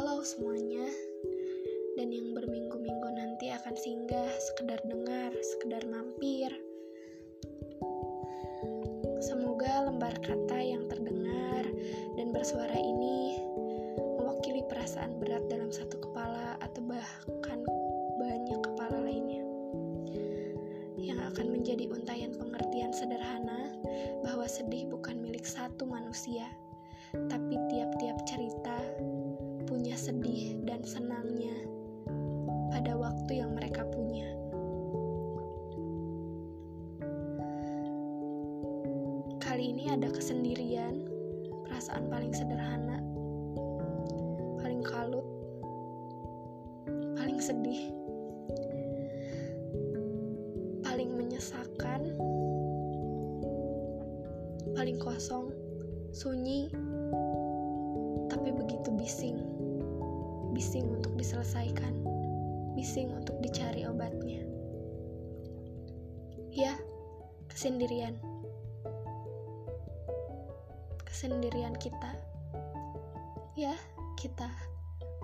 tahu semuanya dan yang berminggu-minggu nanti akan singgah sekedar dengar, sekedar mampir. Semoga lembar kata yang terdengar dan bersuara ini mewakili perasaan berat dalam satu kepala atau bahkan banyak kepala lainnya yang akan menjadi untayan pengertian sederhana bahwa sedih bukan milik satu manusia, tapi tiap-tiap cerita punya sedih dan senangnya pada waktu yang mereka punya. Kali ini ada kesendirian, perasaan paling sederhana, paling kalut, paling sedih, paling menyesakan, paling kosong, sunyi, tapi begitu bising. Bising untuk diselesaikan, bising untuk dicari obatnya. Ya, kesendirian. Kesendirian kita. Ya, kita.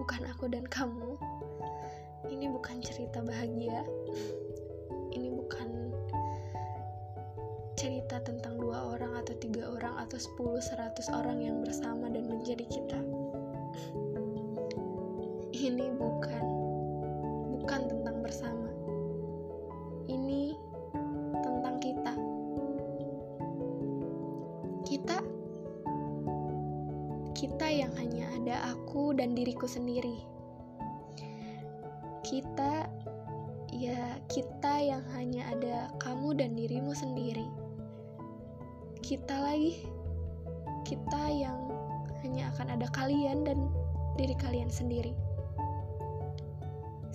Bukan aku dan kamu. Ini bukan cerita bahagia. Ini bukan cerita tentang dua orang atau tiga orang atau sepuluh seratus orang yang bersama dan menjadi kita. Ini bukan bukan tentang bersama. Ini tentang kita. Kita kita yang hanya ada aku dan diriku sendiri. Kita ya kita yang hanya ada kamu dan dirimu sendiri. Kita lagi kita yang hanya akan ada kalian dan diri kalian sendiri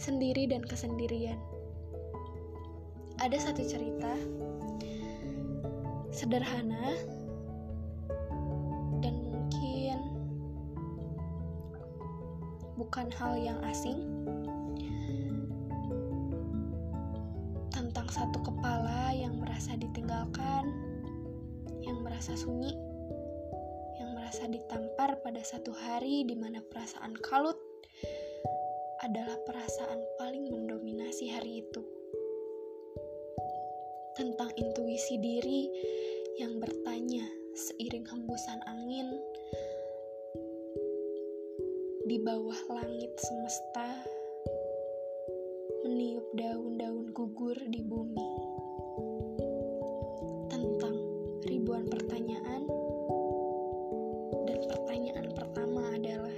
sendiri dan kesendirian. Ada satu cerita sederhana dan mungkin bukan hal yang asing tentang satu kepala yang merasa ditinggalkan, yang merasa sunyi, yang merasa ditampar pada satu hari di mana perasaan kalut adalah perasaan paling mendominasi hari itu. Tentang intuisi diri yang bertanya seiring hembusan angin di bawah langit semesta meniup daun-daun gugur di bumi. Tentang ribuan pertanyaan dan pertanyaan pertama adalah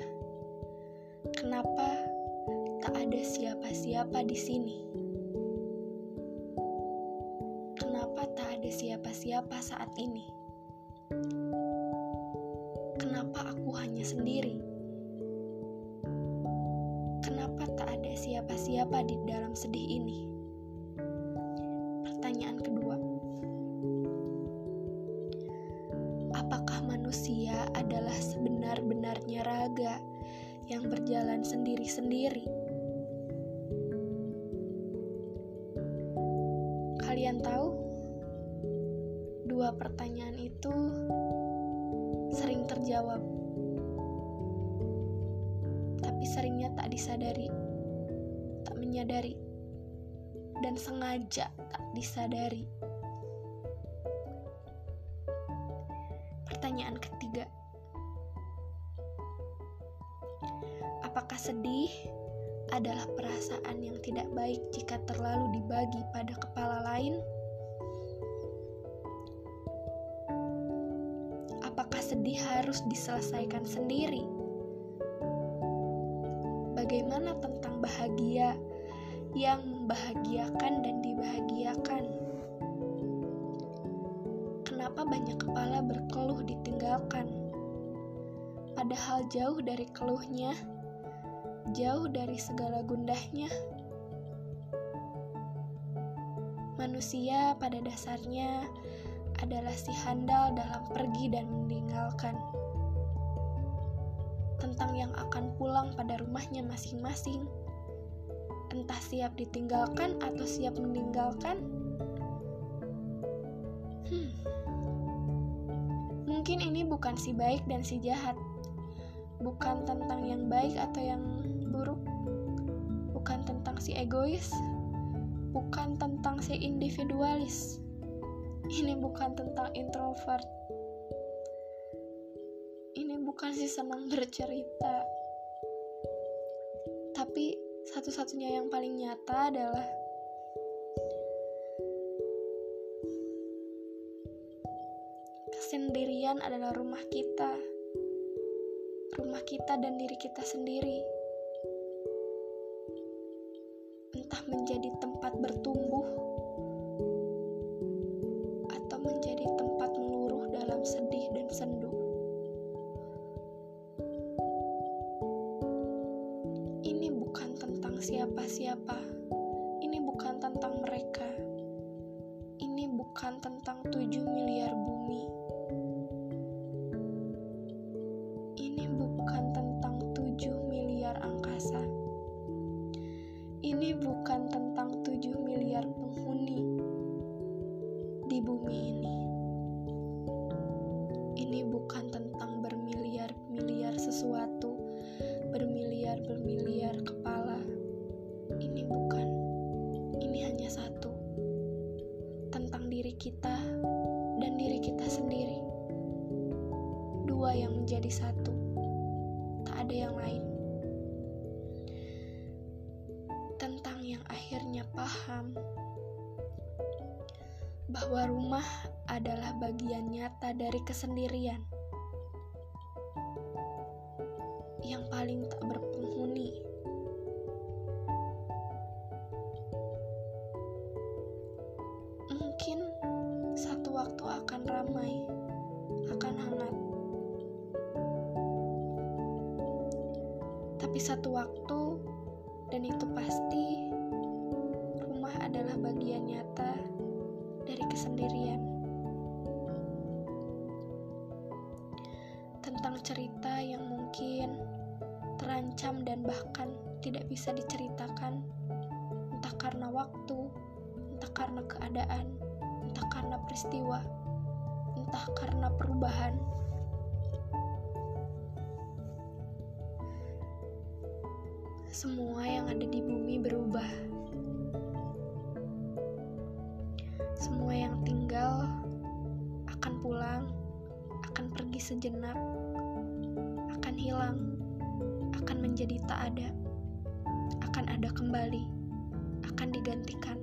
kenapa ada siapa-siapa di sini. Kenapa tak ada siapa-siapa saat ini? Kenapa aku hanya sendiri? Kenapa tak ada siapa-siapa di dalam sedih ini? Pertanyaan kedua. Apakah manusia adalah sebenar-benarnya raga yang berjalan sendiri-sendiri? Itu sering terjawab, tapi seringnya tak disadari, tak menyadari, dan sengaja tak disadari. Pertanyaan ketiga, apakah sedih adalah perasaan yang tidak baik jika terlalu dibagi pada kepala lain? Sedih harus diselesaikan sendiri? Bagaimana tentang bahagia yang membahagiakan dan dibahagiakan? Kenapa banyak kepala berkeluh ditinggalkan? Padahal jauh dari keluhnya, jauh dari segala gundahnya. Manusia pada dasarnya adalah si handal dalam pergi dan meninggalkan. Tentang yang akan pulang pada rumahnya masing-masing. Entah siap ditinggalkan atau siap meninggalkan. Hmm. Mungkin ini bukan si baik dan si jahat. bukan tentang yang baik atau yang buruk, bukan tentang si egois, bukan tentang si individualis. Ini bukan tentang introvert. Ini bukan si senang bercerita. Tapi satu-satunya yang paling nyata adalah kesendirian adalah rumah kita. Rumah kita dan diri kita sendiri. Entah menjadi tempat bertumbuh siapa-siapa. Ini bukan tentang mereka. Ini bukan tentang 7 miliar yang akhirnya paham bahwa rumah adalah bagian nyata dari kesendirian yang paling tak berpenghuni. Mungkin satu waktu akan ramai, akan hangat. Tapi satu waktu, dan itu pasti, adalah bagian nyata dari kesendirian. Tentang cerita yang mungkin terancam dan bahkan tidak bisa diceritakan, entah karena waktu, entah karena keadaan, entah karena peristiwa, entah karena perubahan. Semua yang ada di bumi berubah. Sejenak, akan hilang, akan menjadi tak ada, akan ada kembali, akan digantikan.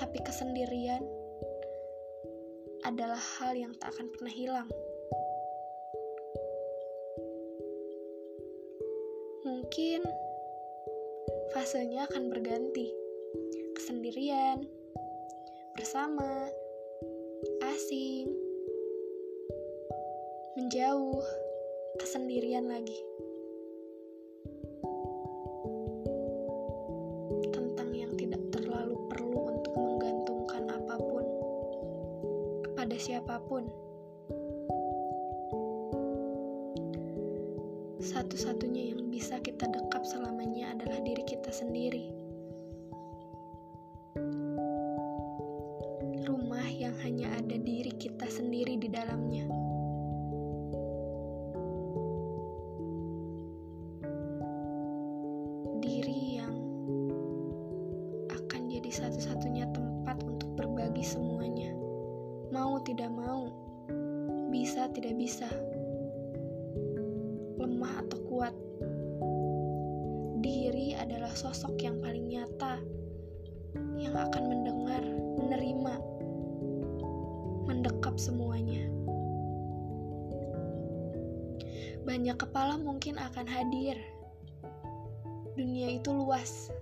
Tapi kesendirian adalah hal yang tak akan pernah hilang. Mungkin fasenya akan berganti. Kesendirian, bersama, asing, menjauh, kesendirian lagi. Tentang yang tidak terlalu perlu untuk menggantungkan apa pun kepada siapa pun. Satu-satunya yang bisa kita dekap selamanya bisa tidak bisa, lemah atau kuat. Diri adalah sosok yang paling nyata yang akan mendengar, menerima, mendekap semuanya. Banyak kepala mungkin akan hadir. Dunia itu luas.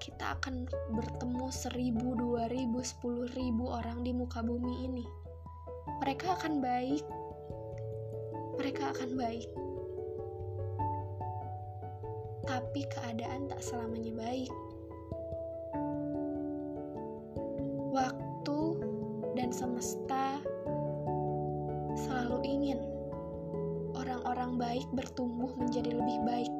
Kita akan bertemu seribu, dua ribu, sepuluh ribu orang di muka bumi ini. Mereka akan baik. Mereka akan baik. Tapi keadaan tak selamanya baik. Waktu dan semesta selalu ingin orang-orang baik bertumbuh menjadi lebih baik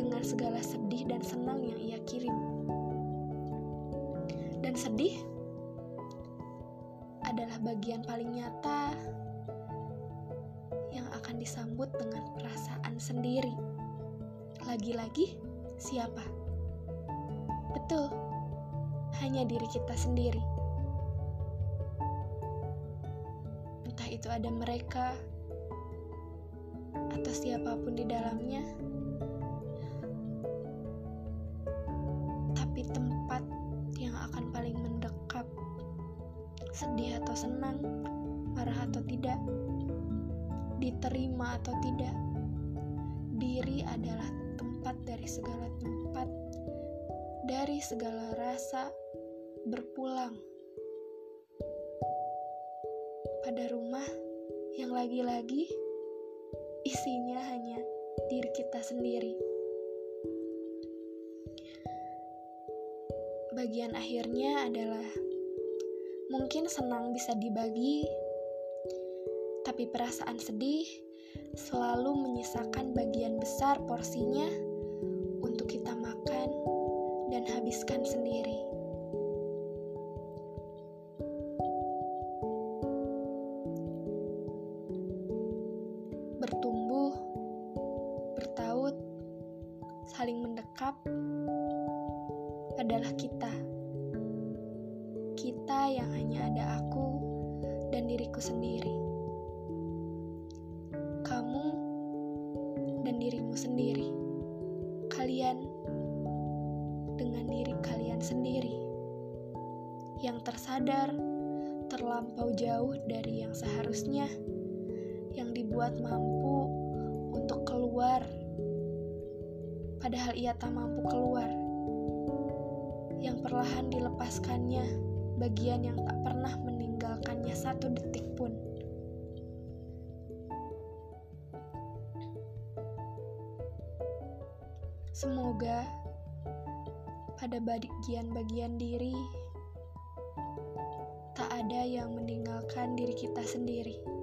dengan segala sedih dan senang yang ia kirim. Dan sedih adalah bagian paling nyata yang disambut dengan perasaan sendiri. Lagi-lagi, siapa? Betul, hanya diri kita sendiri. Entah itu ada mereka atau siapa pun di dalamnya, tapi tempat yang akan paling mendekap, sedih senang, marah atau tidak, diterima atau tidak, diri adalah tempat dari segala tempat dari segala rasa berpulang pada rumah yang lagi-lagi isinya hanya diri kita sendiri. Bagian akhirnya adalah mungkin senang bisa dibagi, tapi perasaan sedih selalu menyisakan bagian besar porsinya untuk kita makan dan habiskan sendiri. Kita yang hanya ada aku dan diriku sendiri. Kamu dan dirimu sendiri. Kalian dengan diri kalian sendiri. Yang tersadar terlampau jauh dari yang seharusnya, yang dibuat mampu untuk keluar, padahal ia tak mampu keluar, yang perlahan dilepaskannya bagian yang tak pernah meninggalkannya satu detik pun. Semoga pada bagian-bagian diri, tak ada yang meninggalkan diri kita sendiri.